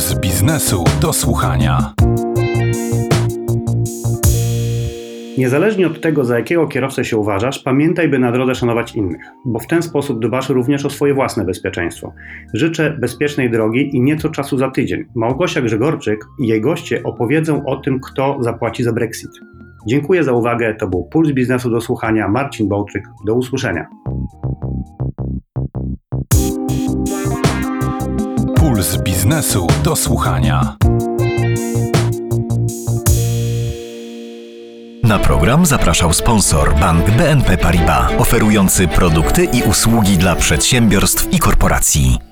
Puls biznesu do słuchania. Niezależnie od tego, za jakiego kierowcę się uważasz, pamiętaj, by na drodze szanować innych, bo w ten sposób dbasz również o swoje własne bezpieczeństwo. Życzę bezpiecznej drogi i nieco czasu za tydzień. Małgosia Grzegorczyk i jej goście opowiedzą o tym, kto zapłaci za Brexit. Dziękuję za uwagę. To był Puls Biznesu do słuchania. Marcin Bołczyk. Do usłyszenia. Puls biznesu do słuchania. Na program zapraszał sponsor bank BNP Paribas, oferujący produkty i usługi dla przedsiębiorstw i korporacji.